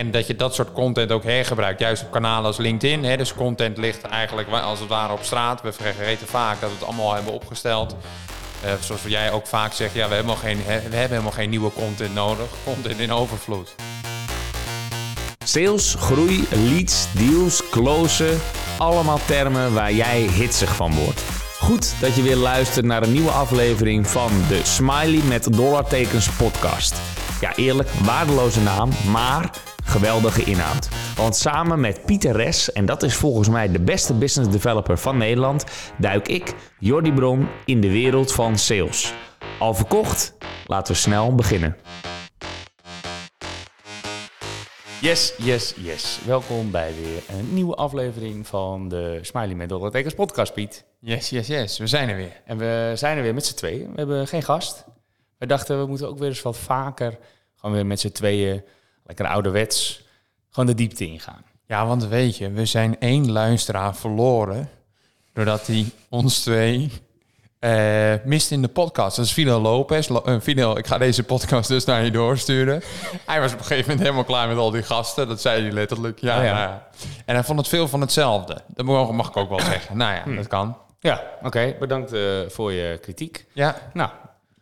En dat je dat soort content ook hergebruikt, juist op kanalen als LinkedIn. Hè? Dus content ligt eigenlijk als het ware op straat. We vergeten vaak dat we het allemaal hebben opgesteld. Uh, zoals jij ook vaak zegt, ja, we hebben, geen, we hebben helemaal geen nieuwe content nodig. Content in overvloed. Sales, groei, leads, deals, closen. Allemaal termen waar jij hitsig van wordt. Goed dat je weer luistert naar een nieuwe aflevering van de Smiley met dollartekens podcast. Ja, eerlijk, waardeloze naam, maar geweldige inhoud. Want samen met Pieter Res, en dat is volgens mij de beste business developer van Nederland, duik ik, Jordi Bron, in de wereld van sales. Al verkocht? Laten we snel beginnen. Yes, yes, yes. Welkom bij weer een nieuwe aflevering van de Smiley met Dollartekens podcast, Piet. Yes, yes, yes. We zijn er weer. En we zijn er weer met z'n tweeën. We hebben geen gast. We dachten, we moeten ook weer eens wat vaker gewoon weer met z'n tweeën lekker ouderwets, gewoon de diepte ingaan. Ja, want weet je, we zijn één luisteraar verloren doordat hij ons twee uh, mist in de podcast. Dat is Fidel Lopez. Uh, Fidel, ik ga deze podcast dus naar je doorsturen. hij was op een gegeven moment helemaal klaar met al die gasten. Dat zei hij letterlijk. Ja, oh ja. Nou ja. En hij vond het veel van hetzelfde. Dat mag ik ook wel zeggen. Nou ja, hm. dat kan. Ja, oké. Bedankt uh, voor je kritiek. Ja. Nou,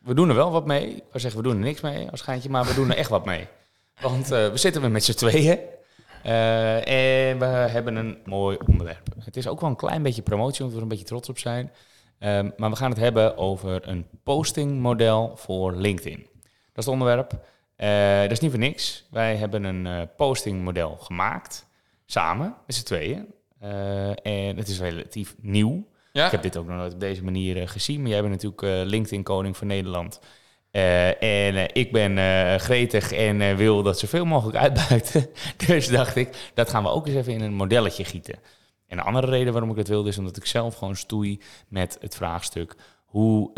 we doen er wel wat mee. We zeggen, we doen er niks mee als schijntje, maar we doen er echt wat mee. Want uh, we zitten weer met z'n tweeën. Uh, en we hebben een mooi onderwerp. Het is ook wel een klein beetje promotie, want we er een beetje trots op zijn. Um, maar we gaan het hebben over een postingmodel voor LinkedIn. Dat is het onderwerp. Uh, dat is niet voor niks. Wij hebben een uh, postingmodel gemaakt, samen, met z'n tweeën. en het is relatief nieuw. Ja? Ik heb dit ook nog nooit op deze manier gezien. Maar jij bent natuurlijk LinkedIn-koning van Nederland. Uh, en uh, ik ben uh, gretig en wil dat zoveel mogelijk uitbuiten. dus dacht ik, dat gaan we ook eens even in een modelletje gieten. En de andere reden waarom ik dat wilde is omdat ik zelf gewoon stoei met het vraagstuk... hoe,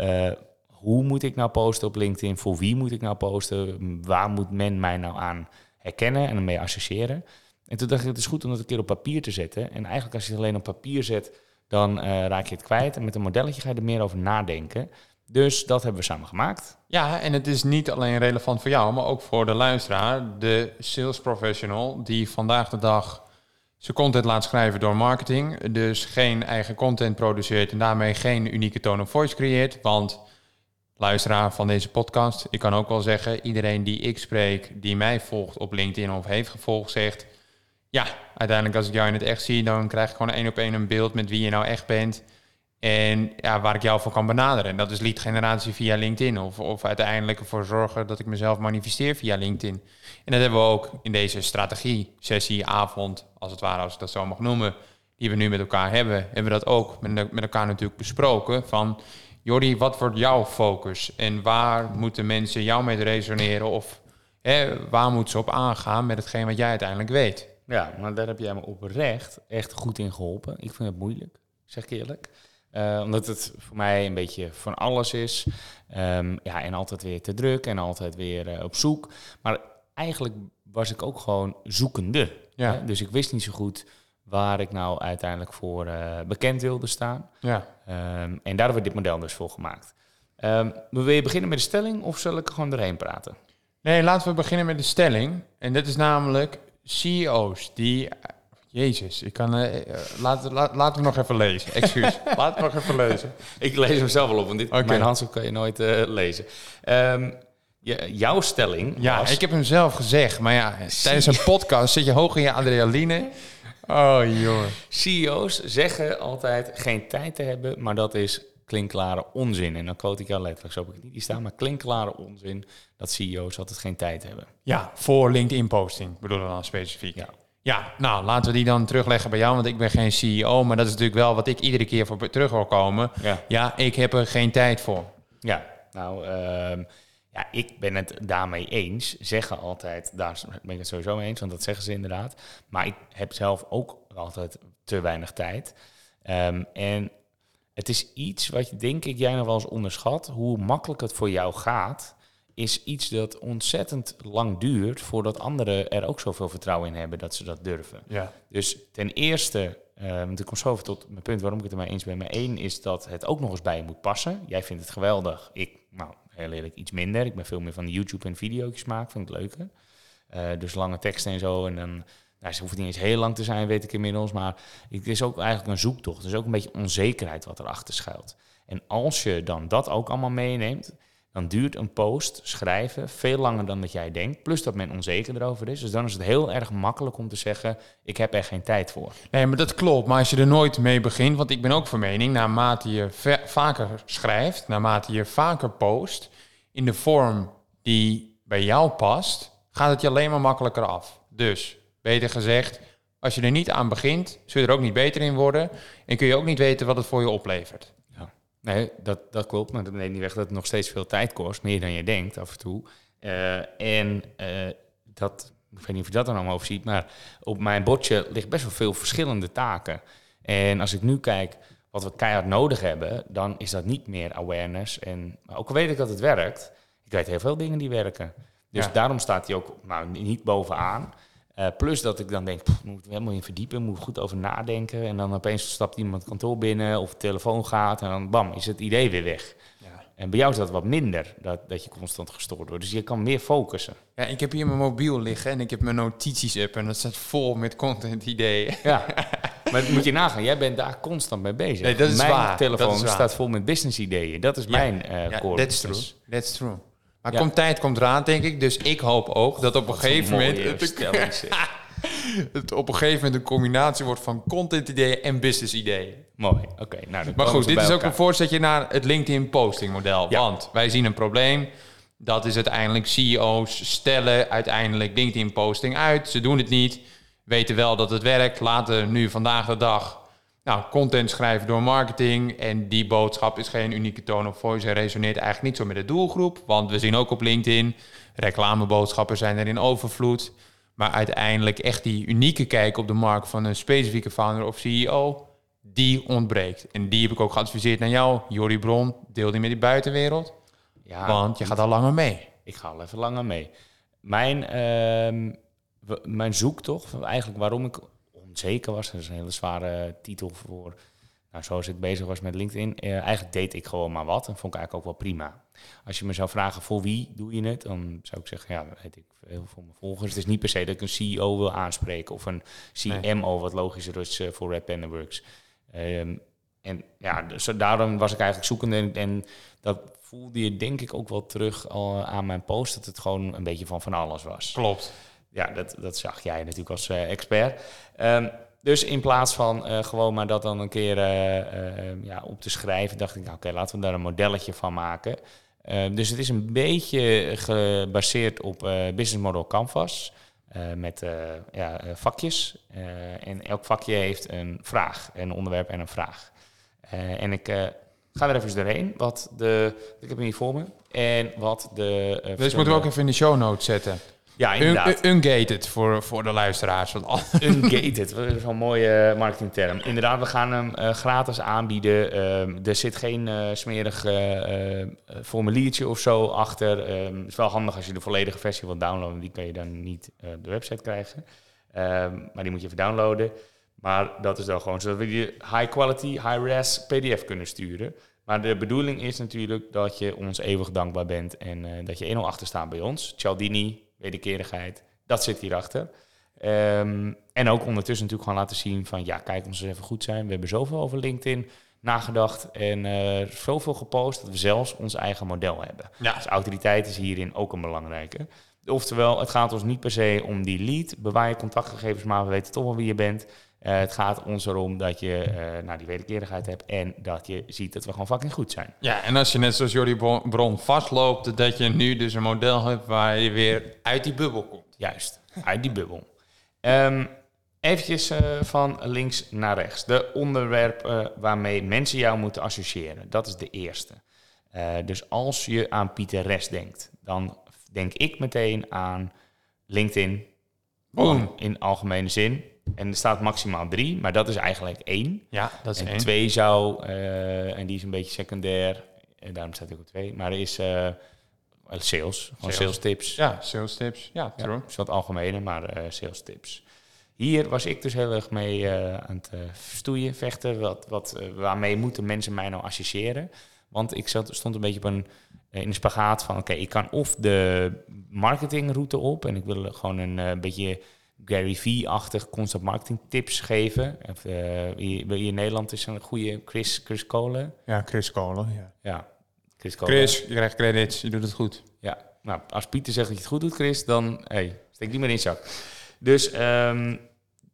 hoe moet ik nou posten op LinkedIn? Voor wie moet ik nou posten? Waar moet men mij nou aan herkennen en ermee associëren? En toen dacht ik, het is goed om dat een keer op papier te zetten. En eigenlijk als je het alleen op papier zet, dan raak je het kwijt. En met een modelletje ga je er meer over nadenken... Dus dat hebben we samen gemaakt. Ja, en het is niet alleen relevant voor jou, maar ook voor de luisteraar, de sales professional die vandaag de dag zijn content laat schrijven door marketing, dus geen eigen content produceert en daarmee geen unieke tone of voice creëert. Want luisteraar van deze podcast, ik kan ook wel zeggen, iedereen die ik spreek, die mij volgt op LinkedIn of heeft gevolgd, zegt, ja, uiteindelijk als ik jou in het echt zie, dan krijg ik gewoon één op één een beeld met wie je nou echt bent. En ja, waar ik jou voor kan benaderen. En dat is lead generatie via LinkedIn. Of, of uiteindelijk ervoor zorgen dat ik mezelf manifesteer via LinkedIn. En dat hebben we ook in deze strategie, sessie, avond, als het ware, als ik dat zo mag noemen, die we nu met elkaar hebben, hebben we dat ook met, met elkaar natuurlijk besproken. Van Jordi, wat wordt jouw focus? En waar moeten mensen jou mee resoneren? Of hè, waar moeten ze op aangaan met hetgeen wat jij uiteindelijk weet? Ja, maar daar heb jij me oprecht echt goed in geholpen. Ik vind het moeilijk, zeg ik eerlijk. Uh, omdat het voor mij een beetje van alles is. Um, ja, en altijd weer te druk en altijd weer uh, op zoek. Maar eigenlijk was ik ook gewoon zoekende. Ja. Dus ik wist niet zo goed waar ik nou uiteindelijk voor uh, bekend wilde staan. Ja. Um, en daar hebben we dit model dus voor gemaakt. Um, wil je beginnen met de stelling of zal ik er gewoon doorheen praten? Nee, laten we beginnen met de stelling. En dat is namelijk CEO's die Jezus, ik kan. Uh, laat, laat, laten we nog even lezen. Excuus. laten we nog even lezen. Ik lees hem zelf wel op, want dit, okay. mijn handschrift kan je nooit uh, lezen. Um, jouw stelling. Ja, ik heb hem zelf gezegd, maar ja, tijdens een podcast zit je hoog in je adrenaline. Oh joh. CEO's zeggen altijd geen tijd te hebben, maar dat is klinkklare onzin. En dan quote ik jou letterlijk, zo heb ik het niet die staan, maar klinkklare onzin dat CEO's altijd geen tijd hebben. Ja, voor LinkedIn-posting bedoelen we dan specifiek. Ja. Ja, nou laten we die dan terugleggen bij jou, want ik ben geen CEO, maar dat is natuurlijk wel wat ik iedere keer voor terug wil komen. Ja, ja ik heb er geen tijd voor. Ja, nou, uh, ja, ik ben het daarmee eens. Zeggen altijd, daar ben ik het sowieso mee eens, want dat zeggen ze inderdaad. Maar ik heb zelf ook altijd te weinig tijd. Um, en het is iets wat denk ik, jij nog wel eens onderschat, hoe makkelijk het voor jou gaat is iets dat ontzettend lang duurt voordat anderen er ook zoveel vertrouwen in hebben dat ze dat durven. Ja. Dus ten eerste, uh, want ik kom zo over tot mijn punt waarom ik het er maar eens ben. Maar één is dat het ook nog eens bij je moet passen. Jij vindt het geweldig. Ik, nou, heel eerlijk, iets minder. Ik ben veel meer van de YouTube en video's maken, vind ik leuker. dus lange teksten en zo. En dan, nou, ze hoeft niet eens heel lang te zijn, weet ik inmiddels. Maar het is ook eigenlijk een zoektocht. Het is ook een beetje onzekerheid wat erachter schuilt. En als je dan dat ook allemaal meeneemt, dan duurt een post schrijven veel langer dan dat jij denkt. Plus dat men onzeker erover is. Dus dan is het heel erg makkelijk om te zeggen: Ik heb er geen tijd voor. Nee, maar dat klopt. Maar als je er nooit mee begint, want ik ben ook van mening, naarmate je vaker schrijft, naarmate je vaker post, in de vorm die bij jou past, gaat het je alleen maar makkelijker af. Dus, beter gezegd, als je er niet aan begint, zul je er ook niet beter in worden en kun je ook niet weten wat het voor je oplevert. Nee, dat, dat klopt. Maar dat neemt niet weg dat het nog steeds veel tijd kost. Meer dan je denkt af en toe. Uh, en uh, dat, ik weet niet of je dat dan allemaal over ziet. Maar op mijn bordje ligt best wel veel verschillende taken. En als ik nu kijk wat we keihard nodig hebben, dan is dat niet meer awareness. En ook al weet ik dat het werkt, ik weet heel veel dingen die werken. Dus daarom staat hij ook nou, niet bovenaan. Uh, plus dat ik dan denk, pff, moet ik helemaal in verdiepen, moet goed over nadenken. En dan opeens stapt iemand het kantoor binnen of de telefoon gaat en dan bam, is het idee weer weg. Ja. En bij jou is dat wat minder, dat, dat je constant gestoord wordt. Dus je kan meer focussen. Ja, ik heb hier mijn mobiel liggen en ik heb mijn notities-app en dat staat vol met content-ideeën. Ja, maar moet je nagaan, jij bent daar constant mee bezig. Nee, dat is mijn waar. telefoon staat vol met business-ideeën. Dat is mijn uh, ja, core that's true. That's true. Maar komt tijd komt eraan, denk ik. Dus ik hoop ook dat op een gegeven moment... Het, het op een gegeven moment een combinatie wordt van content-ideeën en business-ideeën. Mooi, oké. nou, maar goed, dit is ook een voorzetje naar het LinkedIn-posting-model. Want wij zien een probleem. Dat is uiteindelijk CEO's stellen uiteindelijk LinkedIn-posting uit. Ze doen het niet, weten wel dat het werkt. Laten nu vandaag de dag nou, content schrijven door marketing. En die boodschap is geen unieke tone of voice en resoneert eigenlijk niet zo met de doelgroep. Want we zien ook op LinkedIn, reclameboodschappen zijn er in overvloed. Maar uiteindelijk echt die unieke kijk op de markt van een specifieke founder of CEO, die ontbreekt. En die heb ik ook geadviseerd naar jou, Jori Bron. Deel die met die buitenwereld. Ja, want je gaat al langer mee. Ik ga al even langer mee. Mijn, uh, mijn zoektocht, eigenlijk waarom ik onzeker was. Dat is een hele zware titel voor, nou, zoals ik bezig was met LinkedIn. Uh, eigenlijk deed ik gewoon maar wat en vond ik eigenlijk ook wel prima. Als je me zou vragen voor wie doe je het, dan zou ik zeggen, ja, weet ik veel voor mijn volgers. Het is niet per se dat ik een CEO wil aanspreken of een CMO, wat logischer is uh, voor Red Panda Works. Um, en ja, dus daarom was ik eigenlijk zoekende en, en dat voelde je denk ik ook wel terug al aan mijn post, dat het gewoon een beetje van van alles was. Klopt ja, dat, dat zag jij natuurlijk als uh, expert. Um, dus in plaats van uh, gewoon maar dat dan een keer uh, ja, op te schrijven, dacht ik, nou, oké, laten we daar een modelletje van maken. Uh, dus het is een beetje gebaseerd op Business Model Canvas. met ja, vakjes. en elk vakje heeft een vraag, een onderwerp en een vraag. en ik ga er even doorheen. Wat de, ik heb hem hier voor me. En wat de. dus moeten we ook even in de show notes zetten. Ja, inderdaad. Un ungated voor, voor de luisteraars. ungated, dat is wel een mooie marketingterm. Inderdaad, we gaan hem uh, gratis aanbieden. Uh, er zit geen uh, smerig formuliertje of zo achter. Ehm, het is wel handig als je de volledige versie wilt downloaden. Die kan je dan niet op de website krijgen. Ehm, maar die moet je even downloaden. Maar dat is dan gewoon zodat we je high quality, high res PDF kunnen sturen. Maar de bedoeling is natuurlijk dat je ons eeuwig dankbaar bent en dat je 1 achter staat bij ons. Cialdini, wederkerigheid. Dat zit hierachter. Um, en ook ondertussen natuurlijk gewoon laten zien van... ja, kijk, ons eens even goed zijn. We hebben zoveel over LinkedIn nagedacht en uh, zoveel gepost... dat we zelfs ons eigen model hebben. Ja. Dus autoriteit is hierin ook een belangrijke. Oftewel, het gaat ons niet per se om die lead. Bewaar je contactgegevens maar, we weten toch wel wie je bent... Uh, het gaat ons erom dat je uh, nou, die wederkerigheid hebt en dat je ziet dat we gewoon fucking goed zijn. Ja, en als je net zoals Jordi Bron vastloopt, dat je nu dus een model hebt waar je weer uit die bubbel komt. Juist, uit die bubbel. Um, eventjes uh, van links naar rechts. De onderwerpen waarmee mensen jou moeten associëren, dat is de eerste. dus als je aan Pieter Rest denkt, dan denk ik meteen aan LinkedIn. Boom. In algemene zin. En er staat maximaal drie, maar dat is eigenlijk één. Ja, dat is en één. twee zou, uh, en die is een beetje secundair, en daarom staat hij ook twee. Maar er is uh, sales, gewoon sales. tips. Ja, sales tips. Ja, true. Ja, is wat algemene, maar uh, sales tips. Hier was ik dus heel erg mee aan het stoeien, vechten. Wat, wat, waarmee moeten mensen mij nou associëren? Want ik zat, stond een beetje op een, in een spagaat van... oké, ik kan of de marketingroute op... en ik wil gewoon een beetje Gary V-achtig constant marketing tips geven. Of, uh, wil je in Nederland is een goede Chris, Chris Cole. Ja, Chris Cole, ja. Ja, Chris Cole. Chris, je krijgt credits, je doet het goed. Ja, nou, als Pieter zegt dat je het goed doet, Chris, dan hey, steek die maar in zak. Dus um,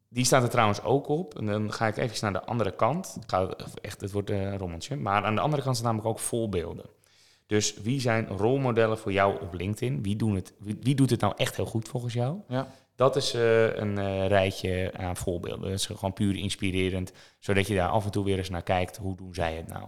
die staat er trouwens ook op. En dan ga ik even naar de andere kant. Ik ga, echt, het wordt een rommeltje. Maar aan de andere kant staan namelijk ook voorbeelden. Dus wie zijn rolmodellen voor jou op LinkedIn? Wie, doen het, wie, wie doet het nou echt heel goed volgens jou? Ja. Dat is uh, een uh, rijtje aan voorbeelden. Dat is gewoon puur inspirerend, zodat je daar af en toe weer eens naar kijkt. Hoe doen zij het nou?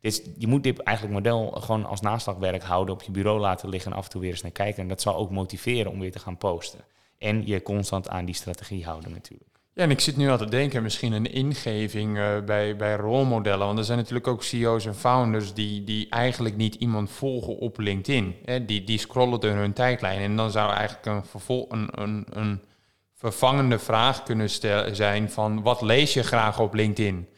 Dit je moet dit eigenlijk model gewoon als naslagwerk houden, op je bureau laten liggen en af en toe weer eens naar kijken. En dat zal ook motiveren om weer te gaan posten. En je constant aan die strategie houden natuurlijk. Ja, en ik zit nu al te denken, misschien een ingeving uh, bij, bij rolmodellen. Want er zijn natuurlijk ook CEO's en founders die, die eigenlijk niet iemand volgen op LinkedIn. Hè? Die, die scrollen door hun tijdlijn. En dan zou eigenlijk een, vervol, een, een, een vervangende vraag kunnen zijn van wat lees je graag op LinkedIn?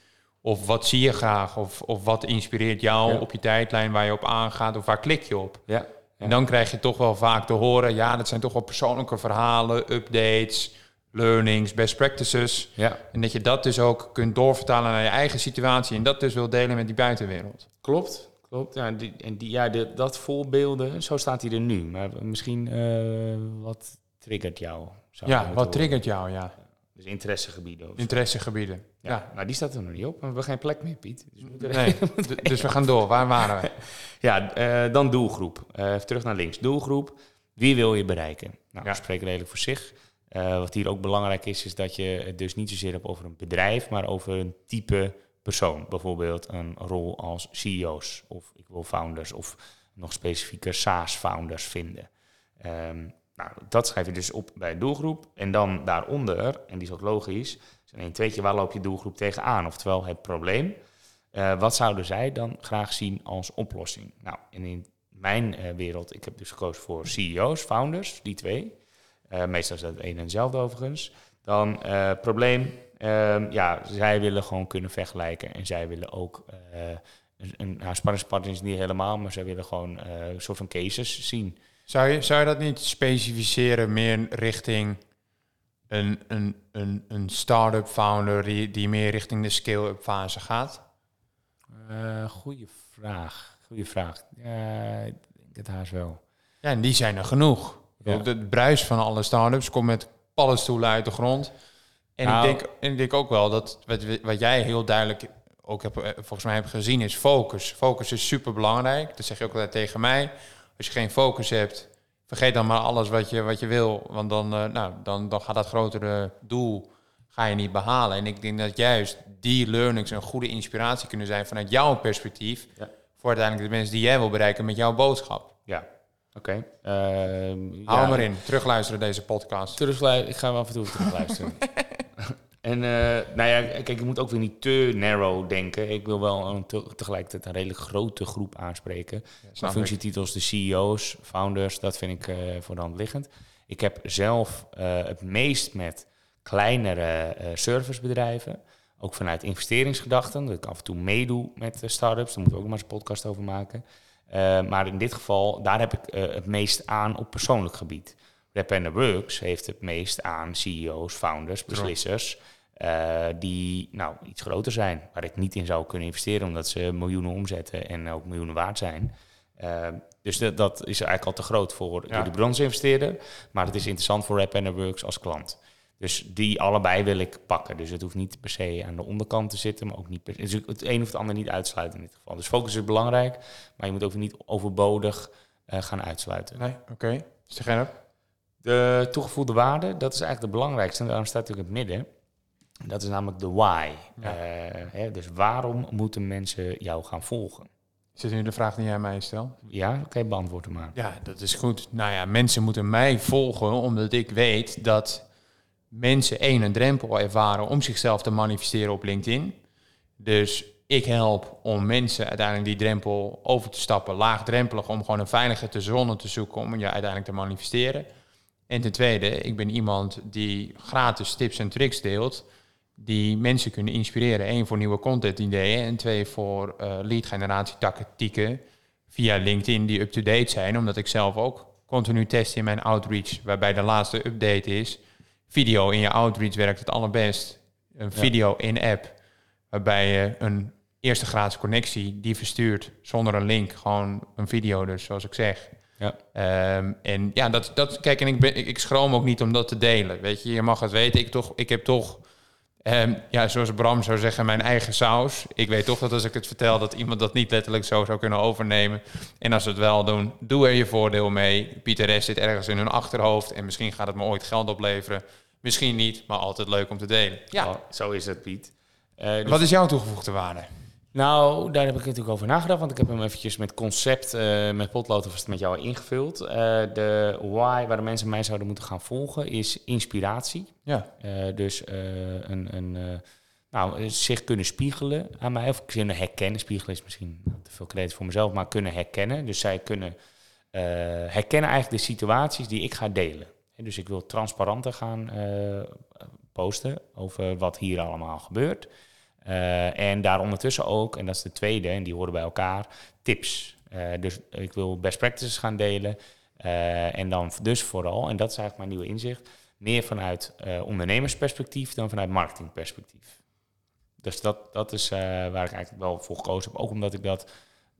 Of wat zie je graag? Of, of wat inspireert jou op je tijdlijn waar je op aangaat? Of waar klik je op? Ja. En dan krijg je toch wel vaak te horen, ja, dat zijn toch wel persoonlijke verhalen, updates learnings, best practices. Ja. En dat je dat dus ook kunt doorvertalen naar je eigen situatie en dat dus wil delen met die buitenwereld. Klopt, klopt. Ja, die, en die, ja, de, dat voorbeelden, zo staat hij er nu. Maar misschien uh, wat triggert jou? Ja, wat triggert jou, ja. Dus interessegebieden. Interessegebieden. Ja. ja. nou die staat er nog niet op. We hebben geen plek meer, Piet. Dus, nee, dus we gaan door. Waar waren we? ja, uh, dan doelgroep. Uh, even terug naar links. Doelgroep. Wie wil je bereiken? Nou, ja. we spreken redelijk voor zich. Uh, wat hier ook belangrijk is, is dat je het dus niet zozeer hebt over een bedrijf, maar over een type persoon. Bijvoorbeeld een rol als CEO's of ik wil founders of nog specifieker SaaS-founders vinden. Um, nou, dat schrijf je dus op bij doelgroep. En dan daaronder, en die is ook logisch, is een tweetje, waar loop je doelgroep tegenaan? Oftewel het probleem. Uh, wat zouden zij dan graag zien als oplossing? Nou, en in mijn uh, wereld, ik heb dus gekozen voor CEO's, founders, die twee. Uh, meestal is dat het een en hetzelfde overigens. Dan uh, probleem, uh, ja, zij willen gewoon kunnen vergelijken. En zij willen ook, uh, een, nou, spanningspartner is niet helemaal, maar zij willen gewoon een soort van cases zien. Zou je, zou je dat niet specificeren meer richting een, een, een, een start-up founder die, die meer richting de scale-up fase gaat? goeie vraag, goede vraag. Ik denk het haast wel. Ja, en die zijn er genoeg. Ja. Het bruis van alle start-ups komt met paddenstoelen uit de grond. En, ik, nou. denk, en ik denk ook wel dat wat, wat jij heel duidelijk ook heb, eh, volgens mij hebt gezien, is focus. Focus is super belangrijk. Dat zeg je ook altijd tegen mij. Als je geen focus hebt, vergeet dan maar alles wat je, wat je wil. Want dan, uh, nou, dan, dan gaat dat grotere doel ga je niet behalen. En ik denk dat juist die learnings een goede inspiratie kunnen zijn vanuit jouw perspectief. Ja. Voor uiteindelijk de mensen die jij wil bereiken met jouw boodschap. Ja, Oké. Okay. Uh, Hou ja. maar in. Terugluisteren deze podcast. Terugluisteren. Ik ga wel af en toe terugluisteren. en uh, nou ja, kijk, ik moet ook weer niet te narrow denken. Ik wil wel een te, tegelijkertijd een redelijk grote groep aanspreken. Ja, functietitels, de CEO's, founders, dat vind ik uh, voor de hand liggend. Ik heb zelf uh, het meest met kleinere servicebedrijven. Ook vanuit investeringsgedachten. Dat ik af en toe meedoe met start-ups. Daar moeten we ook maar eens een podcast over maken. Uh, maar in dit geval, daar heb ik uh, het meest aan op persoonlijk gebied. Rap Works heeft het meest aan CEO's, founders, beslissers... Uh, die nou, iets groter zijn, waar ik niet in zou kunnen investeren... omdat ze miljoenen omzetten en ook miljoenen waard zijn. dus de, dat is eigenlijk al te groot voor ja. de bronsinvesteerder. Maar het is interessant voor Rap Works als klant. Dus die allebei wil ik pakken. Dus het hoeft niet per se aan de onderkant te zitten, maar ook niet per dus het een of het ander niet uitsluiten in dit geval. Dus focus is belangrijk, maar je moet ook niet overbodig uh, gaan uitsluiten. Nee, oké. Okay. Is De toegevoegde waarde, dat is eigenlijk de belangrijkste. En daarom staat natuurlijk het midden. Dat is namelijk de why. Ja. Uh, hè, dus waarom moeten mensen jou gaan volgen? Dit nu de vraag die jij mij stelt? Ja, kan je beantwoorden maar. Ja, dat is goed. Nou ja, mensen moeten mij volgen omdat ik weet dat mensen één een drempel ervaren om zichzelf te manifesteren op LinkedIn. Dus ik help om mensen uiteindelijk die drempel over te stappen, laagdrempelig, om gewoon een veilige te zone te zoeken om je uiteindelijk te manifesteren. En ten tweede, ik ben iemand die gratis tips en tricks deelt, die mensen kunnen inspireren. Eén voor nieuwe content ideeën en twee voor uh, lead generatie tactieken via LinkedIn die up-to-date zijn. Omdat ik zelf ook continu test in mijn outreach, waarbij de laatste update is. Video in je outreach werkt het allerbest. Een video in app, waarbij je een eerste gratis connectie die verstuurt zonder een link, gewoon een video dus, zoals ik zeg. Ja. Ehm, en ja, dat, dat, kijk, en ik, ben, ik, ik schroom ook niet om dat te delen. Weet je, je mag het weten. Ik, toch, ik heb toch Um, ja, zoals Bram zou zeggen, mijn eigen saus. Ik weet toch dat als ik het vertel, dat iemand dat niet letterlijk zo zou kunnen overnemen. En als ze het wel doen, doe er je voordeel mee. Pieter S. zit ergens in hun achterhoofd en misschien gaat het me ooit geld opleveren. Misschien niet, maar altijd leuk om te delen. Ja, oh, zo is het, Piet. Uh, Wat is jouw toegevoegde waarde? Nou, daar heb ik natuurlijk over nagedacht, want ik heb hem eventjes met concept, uh, met potlood met jou ingevuld. Uh, de why, waar de mensen mij zouden moeten gaan volgen, is inspiratie. Ja. Uh, dus een, een nou, zich kunnen spiegelen aan mij, of kunnen herkennen. Spiegelen is misschien te veel credit voor mezelf, maar kunnen herkennen. Dus zij kunnen herkennen eigenlijk de situaties die ik ga delen. dus ik wil transparanter gaan posten over wat hier allemaal gebeurt. Uh, en daar ondertussen ook, en dat is de tweede, en die horen bij elkaar, tips. Uh, dus ik wil best practices gaan delen. Uh, en dan dus vooral, en dat is eigenlijk mijn nieuwe inzicht, meer vanuit ondernemersperspectief dan vanuit marketingperspectief. Dus dat, dat is waar ik eigenlijk wel voor gekozen heb. Ook omdat ik dat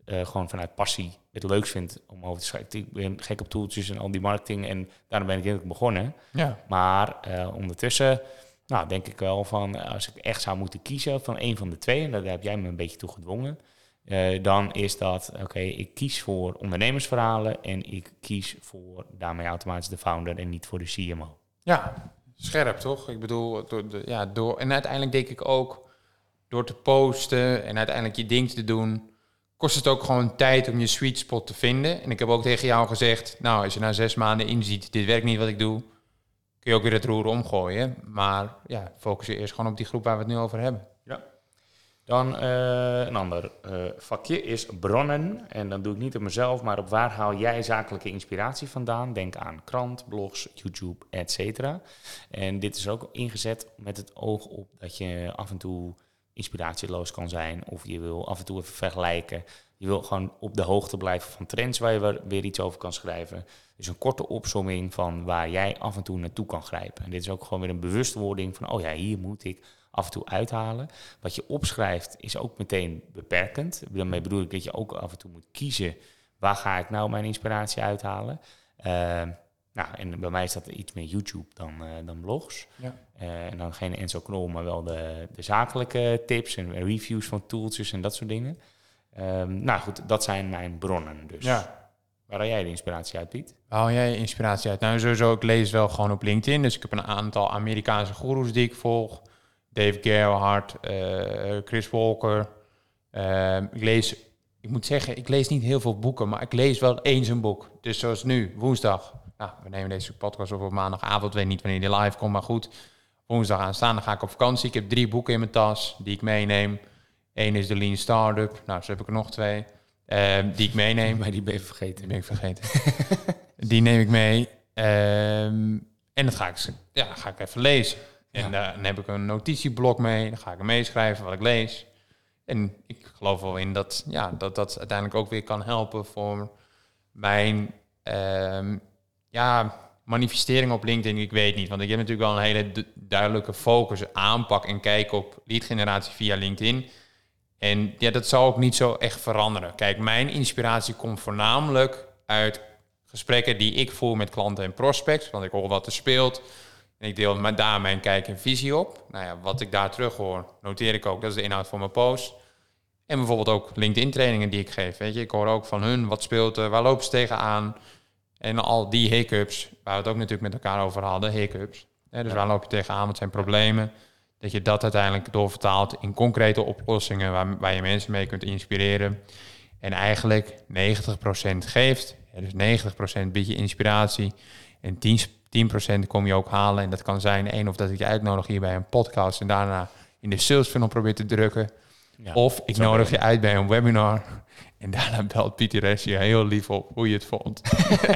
gewoon vanuit passie het leukst vind om over te schrijven. Ik ben gek op toeltjes en al die marketing en daarom ben ik eigenlijk begonnen. Ja. Maar ondertussen nou, denk ik wel van als ik echt zou moeten kiezen van een van de twee, en daar heb jij me een beetje toe gedwongen, uh, dan is dat, oké, ik kies voor ondernemersverhalen en ik kies voor daarmee automatisch de founder en niet voor de CMO. Ja, scherp toch? Ik bedoel, door de, ja, door, en uiteindelijk denk ik ook, door te posten en uiteindelijk je ding te doen, kost het ook gewoon tijd om je sweet spot te vinden. En ik heb ook tegen jou gezegd, nou, als je na zes maanden inziet, dit werkt niet wat ik doe, kun je ook weer het roer omgooien. Maar ja, focus je eerst gewoon op die groep waar we het nu over hebben. Ja. Dan uh, een ander uh, vakje is bronnen. En dan doe ik niet op mezelf, maar op waar haal jij zakelijke inspiratie vandaan? Denk aan krant, blogs, YouTube, etc. En dit is ook ingezet met het oog op dat je af en toe inspiratieloos kan zijn. Of je wil af en toe even vergelijken. Je wil gewoon op de hoogte blijven van trends waar je weer iets over kan schrijven. Dus een korte opsomming van waar jij af en toe naartoe kan grijpen. En dit is ook gewoon weer een bewustwording van, oh ja, hier moet ik af en toe uithalen. Wat je opschrijft is ook meteen beperkend. Daarmee bedoel ik dat je ook af en toe moet kiezen, waar ga ik nou mijn inspiratie uithalen? Uh, nou, en bij mij is dat iets meer YouTube dan, uh, dan blogs. Ja. Uh, en dan geen Enzo Knol, maar wel de, de zakelijke tips en reviews van tooltjes en dat soort dingen. Um, nou goed, dat zijn mijn bronnen dus. Ja. Waar haal jij de inspiratie uit, Piet? Waar haal jij inspiratie uit? Nou, sowieso, ik lees wel gewoon op LinkedIn. Dus ik heb een aantal Amerikaanse goeroes die ik volg. Dave Gerhardt, uh, Chris Walker. Uh, ik lees, ik moet zeggen, ik lees niet heel veel boeken, maar ik lees wel eens een boek. Dus zoals nu, woensdag. Nou, we nemen deze podcast op op maandagavond. Ik weet niet wanneer die live komt, maar goed. Woensdag aanstaande ga ik op vakantie. Ik heb drie boeken in mijn tas die ik meeneem. Eén is de Lean Startup. Nou, zo heb ik er nog twee. Ehm, die ik meeneem. Maar die ben je vergeten. Die ben ik vergeten. die neem ik mee. Ehm, en dat ga ik, ja, ga ik even lezen. En dan heb ik een notitieblok mee. Dan ga ik meeschrijven wat ik lees. En ik geloof wel in dat, ja, dat dat uiteindelijk ook weer kan helpen voor mijn ehm, ja, manifestering op LinkedIn. Ik weet niet, want ik heb natuurlijk wel een hele duidelijke focus, aanpak en kijk op lead generatie via LinkedIn. En ja, dat zal ook niet zo echt veranderen. Kijk, mijn inspiratie komt voornamelijk uit gesprekken die ik voer met klanten en prospects. Want ik hoor wat er speelt. En ik deel daar mijn kijk en visie op. Nou ja, wat ik daar terug hoor, noteer ik ook. Dat is de inhoud van mijn post. En bijvoorbeeld ook LinkedIn trainingen die ik geef. Weet je, ik hoor ook van hun wat speelt er, waar lopen ze tegenaan. En al die hiccups, waar we het ook natuurlijk met elkaar over hadden, hiccups. dus waar loop je tegenaan, wat zijn problemen? Dat je dat uiteindelijk doorvertaalt in concrete oplossingen waar, waar je mensen mee kunt inspireren. En eigenlijk 90% geeft. dus 90% biedt je inspiratie. En 10%, 10% kom je ook halen. En dat kan zijn één of dat ik je uitnodig hier bij een podcast en daarna in de sales funnel probeer te drukken. of ik nodig je uit bij een webinar. En daarna belt Pieter Rest je heel lief op hoe je het vond.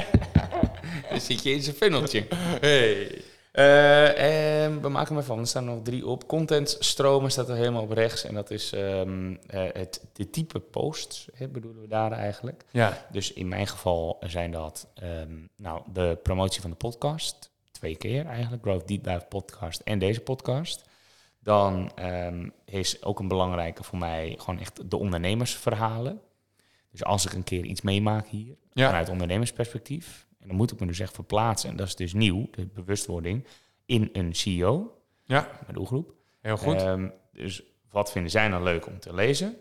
Dan zit je in zijn funneltje. Hey. Uh, en we maken hem van. Er staan nog drie op. Contentstromen staat er helemaal op rechts. En dat is um, het de type posts, hè, bedoelen we daar eigenlijk. Ja. Dus in mijn geval zijn dat um, nou, de promotie van de podcast. Twee keer eigenlijk. Growth Deep Dive podcast en deze podcast. Dan um, is ook een belangrijke voor mij gewoon echt de ondernemersverhalen. Dus als ik een keer iets meemaak hier, ja. vanuit ondernemersperspectief, en dan moet ik me dus echt verplaatsen, en dat is dus nieuw, de bewustwording, in een CEO, ja. mijn doelgroep. Heel goed. Um, dus wat vinden zij nou leuk om te lezen,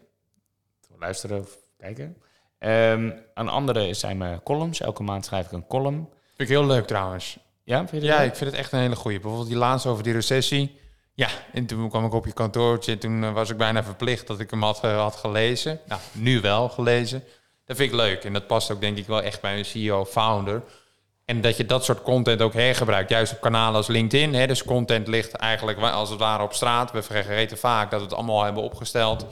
te luisteren of kijken? Um, een andere zijn mijn columns. Elke maand schrijf ik een column. Vind ik heel leuk trouwens. Ja, vind je ja ik vind het echt een hele goede. Bijvoorbeeld die laatste over die recessie. Ja, en toen kwam ik op je kantoortje. En toen eh, was ik bijna verplicht dat ik hem had, uh, had gelezen. Nou, nu wel gelezen. Dat vind ik leuk. En dat past ook denk ik wel echt bij een CEO-founder. En dat je dat soort content ook hergebruikt. Juist op kanalen als LinkedIn. Hè. Dus content ligt eigenlijk als het ware op straat. We vergeten vaak dat we het allemaal hebben opgesteld.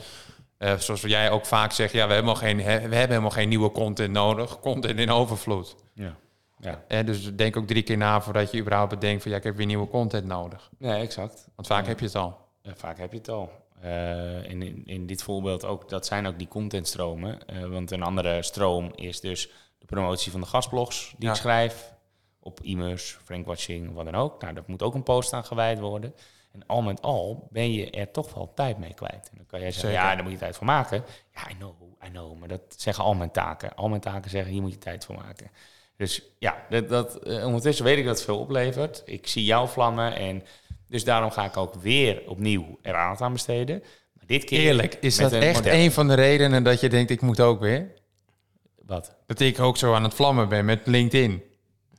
Uh, zoals jij ook vaak zegt, ja, we hebben, geen, we hebben helemaal geen nieuwe content nodig. Content in overvloed. Ja. Ja. En dus denk ook drie keer na voordat je überhaupt bedenkt van ja, ik heb weer nieuwe content nodig. Ja, exact. Want vaak heb je het al. Ja, vaak heb je het al. Uh, in, in dit voorbeeld ook, dat zijn ook die contentstromen. Uh, want een andere stroom is dus de promotie van de gastblogs die ik schrijf. Op e-mails, frankwatching, wat dan ook. Nou, dat moet ook een post aan gewijd worden. En al met al ben je er toch wel tijd mee kwijt. En dan kan jij zeggen, ja, daar moet je tijd voor maken. Ja, I know, I know. Maar dat zeggen al mijn taken. Al mijn taken zeggen, hier moet je tijd voor maken. Dus ja, dat, dat, uh, ondertussen weet ik dat het veel oplevert. Ik zie jouw vlammen en dus daarom ga ik ook weer opnieuw er aandacht aan besteden. Maar dit keer Eerlijk, is dat echt een van de redenen dat je denkt, ik moet ook weer? Wat? Dat ik ook zo aan het vlammen ben met LinkedIn.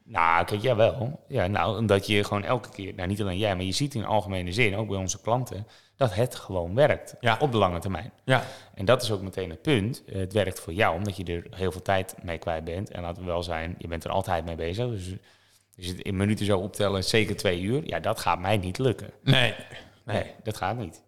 Nou, kijk, jawel. Ja, nou, omdat je gewoon elke keer, nou niet alleen jij, maar je ziet in algemene zin, ook bij onze klanten, dat het gewoon werkt ja. op de lange termijn. Ja. En dat is ook meteen het punt. Het werkt voor jou, omdat je er heel veel tijd mee kwijt bent. En laten we wel zijn, je bent er altijd mee bezig. Dus het in minuten zo optellen, zeker twee uur, ja, dat gaat mij niet lukken. Nee. Nee, dat gaat niet.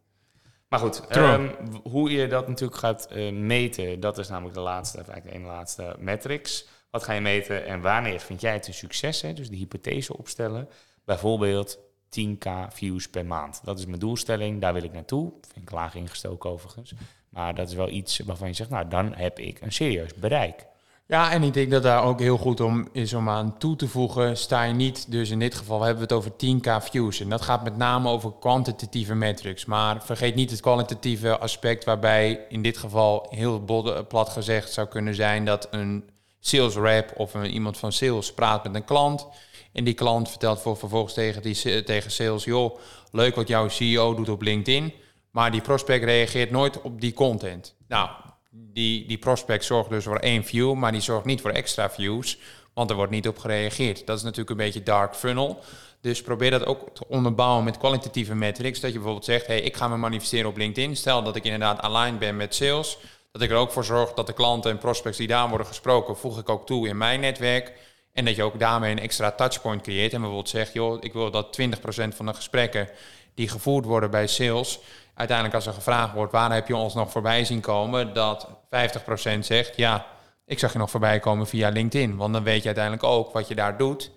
Maar goed, um, hoe je dat natuurlijk gaat uh, meten, dat is namelijk de laatste, eigenlijk de ene laatste metrics. Wat ga je meten en wanneer vind jij het een succes? Hè? Dus de hypothese opstellen. Bijvoorbeeld 10k views per maand. Dat is mijn doelstelling, daar wil ik naartoe. Vind ik laag ingestoken overigens. Maar dat is wel iets waarvan je zegt, nou dan heb ik een serieus bereik. Ja, en ik denk dat daar ook heel goed om is om aan toe te voegen. Sta je niet, dus in dit geval hebben we het over 10k views. En dat gaat met name over kwantitatieve metrics. Maar vergeet niet het kwalitatieve aspect, waarbij in dit geval heel plat gezegd zou kunnen zijn dat een sales rep of een, iemand van sales praat met een klant. En die klant vertelt vervolgens tegen, die, tegen sales: joh, leuk wat jouw CEO doet op LinkedIn. Maar die prospect reageert nooit op die content. Nou, die, die prospect zorgt dus voor één view, maar die zorgt niet voor extra views, want er wordt niet op gereageerd. Dat is natuurlijk een beetje dark funnel. Dus probeer dat ook te onderbouwen met kwalitatieve metrics. Dat je bijvoorbeeld zegt, hey, ik ga me manifesteren op LinkedIn. Stel dat ik inderdaad aligned ben met sales. Dat ik er ook voor zorg dat de klanten en prospects die daar worden gesproken, voeg ik ook toe in mijn netwerk. En dat je ook daarmee een extra touchpoint creëert. En bijvoorbeeld zegt, joh, ik wil dat 20% van de gesprekken die gevoerd worden bij sales, uiteindelijk als er gevraagd wordt, waar heb je ons nog voorbij zien komen, dat 50% zegt, ja, ik zag je nog voorbij komen via LinkedIn. Want dan weet je uiteindelijk ook wat je daar doet,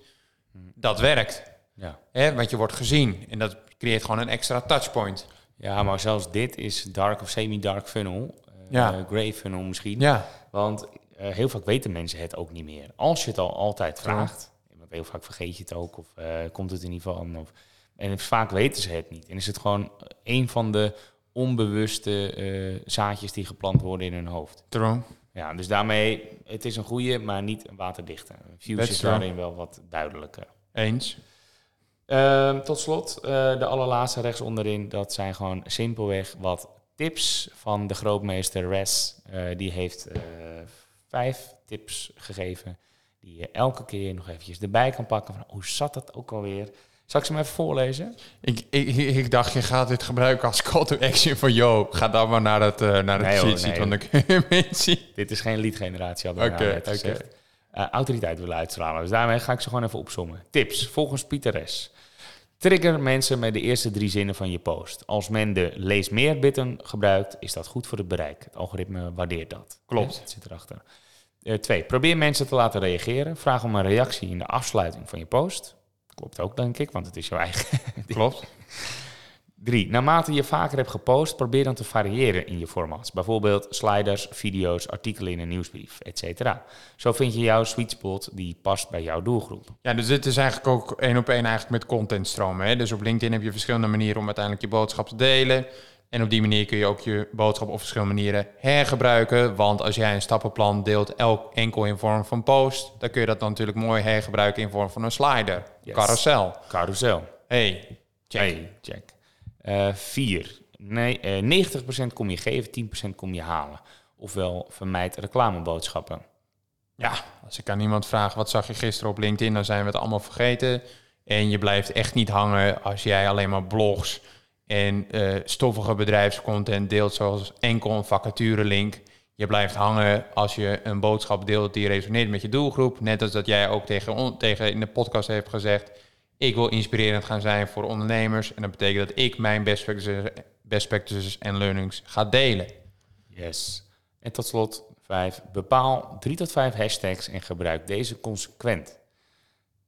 dat werkt. Ja. Hè, want je wordt gezien en dat creëert gewoon een extra touchpoint. Ja, maar zelfs dit is dark of semi-dark funnel. Uh, ja. Grey funnel misschien. Ja. Want uh, heel vaak weten mensen het ook niet meer. Als je het al altijd vraagt, want heel vaak vergeet je het ook, of uh, komt het in ieder geval aan. Of, en vaak weten ze het niet. En is het gewoon een van de onbewuste uh, zaadjes die geplant worden in hun hoofd. True. Ja, dus daarmee, het is een goede, maar niet een waterdichte. Fuse is daarin wel wat duidelijker. Eens. Uh, tot slot, uh, de allerlaatste rechts onderin, dat zijn gewoon simpelweg wat tips van de grootmeester Res. Uh, die heeft vijf tips gegeven die je elke keer nog eventjes erbij kan pakken. Van, hoe zat dat ook alweer? Zal ik ze maar even voorlezen? Ik, ik, ik dacht, je gaat dit gebruiken als call to action van... yo, ga dan maar naar het, uh, naar het nee, van de mensen. Dit is geen lead generatie, hadden we okay, nou okay. Uh, autoriteit willen uitstralen. Dus daarmee ga ik ze gewoon even opzommen. Tips, volgens Pieter S. Trigger mensen met de eerste drie zinnen van je post. Als men de lees meer button gebruikt, is dat goed voor het bereik. Het algoritme waardeert dat. Klopt. Het zit erachter. Uh, twee, probeer mensen te laten reageren. Vraag om een reactie in de afsluiting van je post. Klopt ook, denk ik, want het is jouw eigen. Klopt. Drie, naarmate je vaker hebt gepost, probeer dan te variëren in je formats. Bijvoorbeeld sliders, video's, artikelen in een nieuwsbrief, etc. Zo vind je jouw sweet spot die past bij jouw doelgroep. Ja, dus dit is eigenlijk ook één op één eigenlijk met contentstromen. Hè? Dus op LinkedIn heb je verschillende manieren om uiteindelijk je boodschap te delen. En op die manier kun je ook je boodschap op verschillende manieren hergebruiken. Want als jij een stappenplan deelt, elk enkel in vorm van post, dan kun je dat dan natuurlijk mooi hergebruiken in vorm van een slider. Carousel. Carousel. Hey, check. Hey, check. Uh, vier. Nee, uh, eh, 90% kom je geven, 10% kom je halen. Ofwel vermijd reclameboodschappen. Ja, als ik aan iemand vraag wat zag je gisteren op LinkedIn, dan zijn we het allemaal vergeten. En je blijft echt niet hangen als jij alleen maar blogs en uh, stoffige bedrijfscontent deelt, zoals enkel een vacature-link. Je blijft hangen als je een boodschap deelt die resoneert met je doelgroep. Net als dat jij ook tegen, tegen in de podcast hebt gezegd. Ik wil inspirerend gaan zijn voor ondernemers. En dat betekent dat ik mijn best practices, best practices en learnings ga delen. Yes. En tot slot, vijf. Bepaal drie tot vijf hashtags en gebruik deze consequent.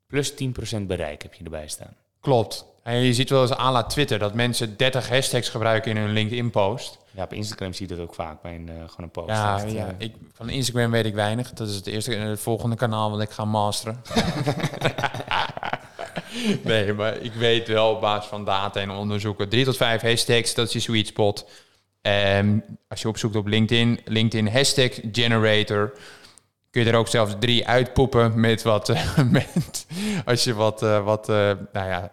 Plus 10% bereik heb je erbij staan. Klopt. En je ziet wel eens aan la Twitter dat mensen 30 hashtags gebruiken in hun LinkedIn-post. Ja, op Instagram zie je dat ook vaak bij een, uh, gewoon een post. Ja, ja uh, ik, van Instagram weet ik weinig. Dat is het eerste het volgende kanaal wat ik ga masteren. nee, maar ik weet wel op basis van data en onderzoeken. Drie tot vijf hashtags, dat is je sweet spot. Um, als je opzoekt op LinkedIn, LinkedIn hashtag generator kun je er ook zelfs drie uitpoepen met wat, met, als je wat, wat nou ja,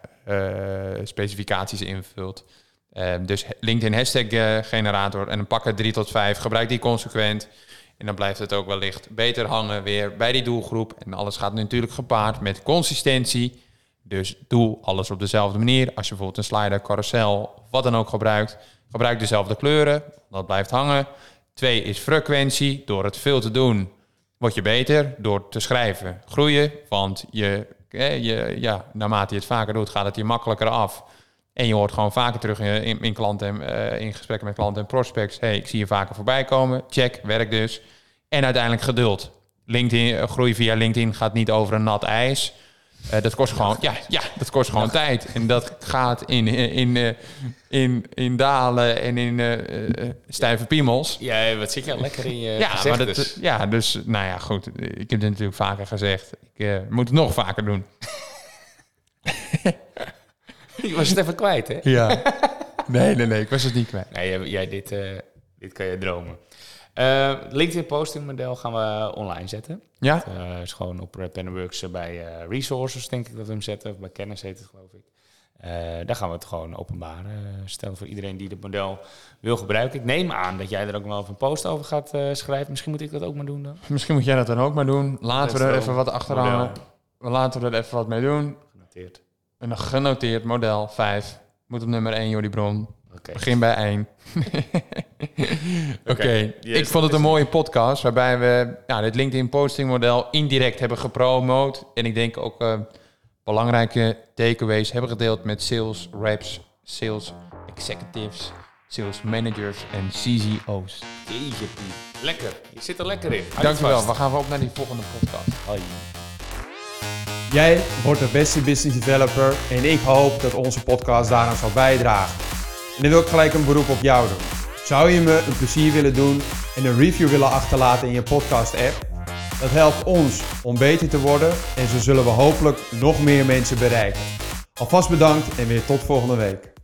specificaties invult. Ehm, dus LinkedIn hashtag generator en dan pakken drie tot vijf. Gebruik die consequent. En dan blijft het ook wellicht beter hangen weer bij die doelgroep. En alles gaat natuurlijk gepaard met consistentie. Dus doe alles op dezelfde manier. Als je bijvoorbeeld een slider, carousel, wat dan ook gebruikt, gebruik dezelfde kleuren. Dat blijft hangen. Twee is frequentie. Door het veel te doen, word je beter. Door te schrijven, groeien. Want je, je, ja, naarmate je het vaker doet, gaat het je makkelijker af. En je hoort gewoon vaker terug in, in, klanten, uh, in gesprekken met klanten en prospects. hey, ik zie je vaker voorbij komen. Check, werk dus. En uiteindelijk geduld. LinkedIn, uh, groei via LinkedIn gaat niet over een nat ijs. Uh, dat kost gewoon, ja, ja, dat kost gewoon tijd. En dat gaat in, in, in, in, in dalen en in uh, stijve piemels. Ja, wat zit je lekker in je ja, maar dat, ja, dus nou ja, goed. Ik heb het natuurlijk vaker gezegd. Ik uh, moet het nog vaker doen. je was het even kwijt, hè? Ja. Nee, nee, nee, ik was het niet kwijt. Nee, jij, jij dit, dit kan je dromen. Uh, LinkedIn posting model gaan we online zetten. Ja. Dat uh, is gewoon op uh, bij resources, denk ik dat we hem zetten. Of bij kennis heet het, geloof ik. daar gaan we het gewoon openbaar stellen voor iedereen die het model wil gebruiken. Ik neem aan dat jij er ook wel een post over gaat schrijven. Misschien moet ik dat ook maar doen dan. Misschien moet jij dat dan ook maar doen. Laten we er even wat achteraan. We laten er even wat mee doen. Genoteerd. Een genoteerd model 5. Moet op nummer 1 Jordi Bron. Okay. Begin bij 1. Oké, okay. ik vond het een mooie podcast waarbij we ja, dit LinkedIn posting model indirect hebben gepromoot. En ik denk ook uh, belangrijke takeaways hebben gedeeld met sales reps, sales executives, sales managers en CCO's. Jeetje, lekker. Je zit er lekker in. Dankjewel. We gaan op naar die volgende podcast. Hoi. Jij wordt de beste business developer en ik hoop dat onze podcast daaraan zal bijdragen. En dan wil ik gelijk een beroep op jou doen. Zou je me een plezier willen doen en een review willen achterlaten in je podcast-app? Dat helpt ons om beter te worden en zo zullen we hopelijk nog meer mensen bereiken. Alvast bedankt en weer tot volgende week.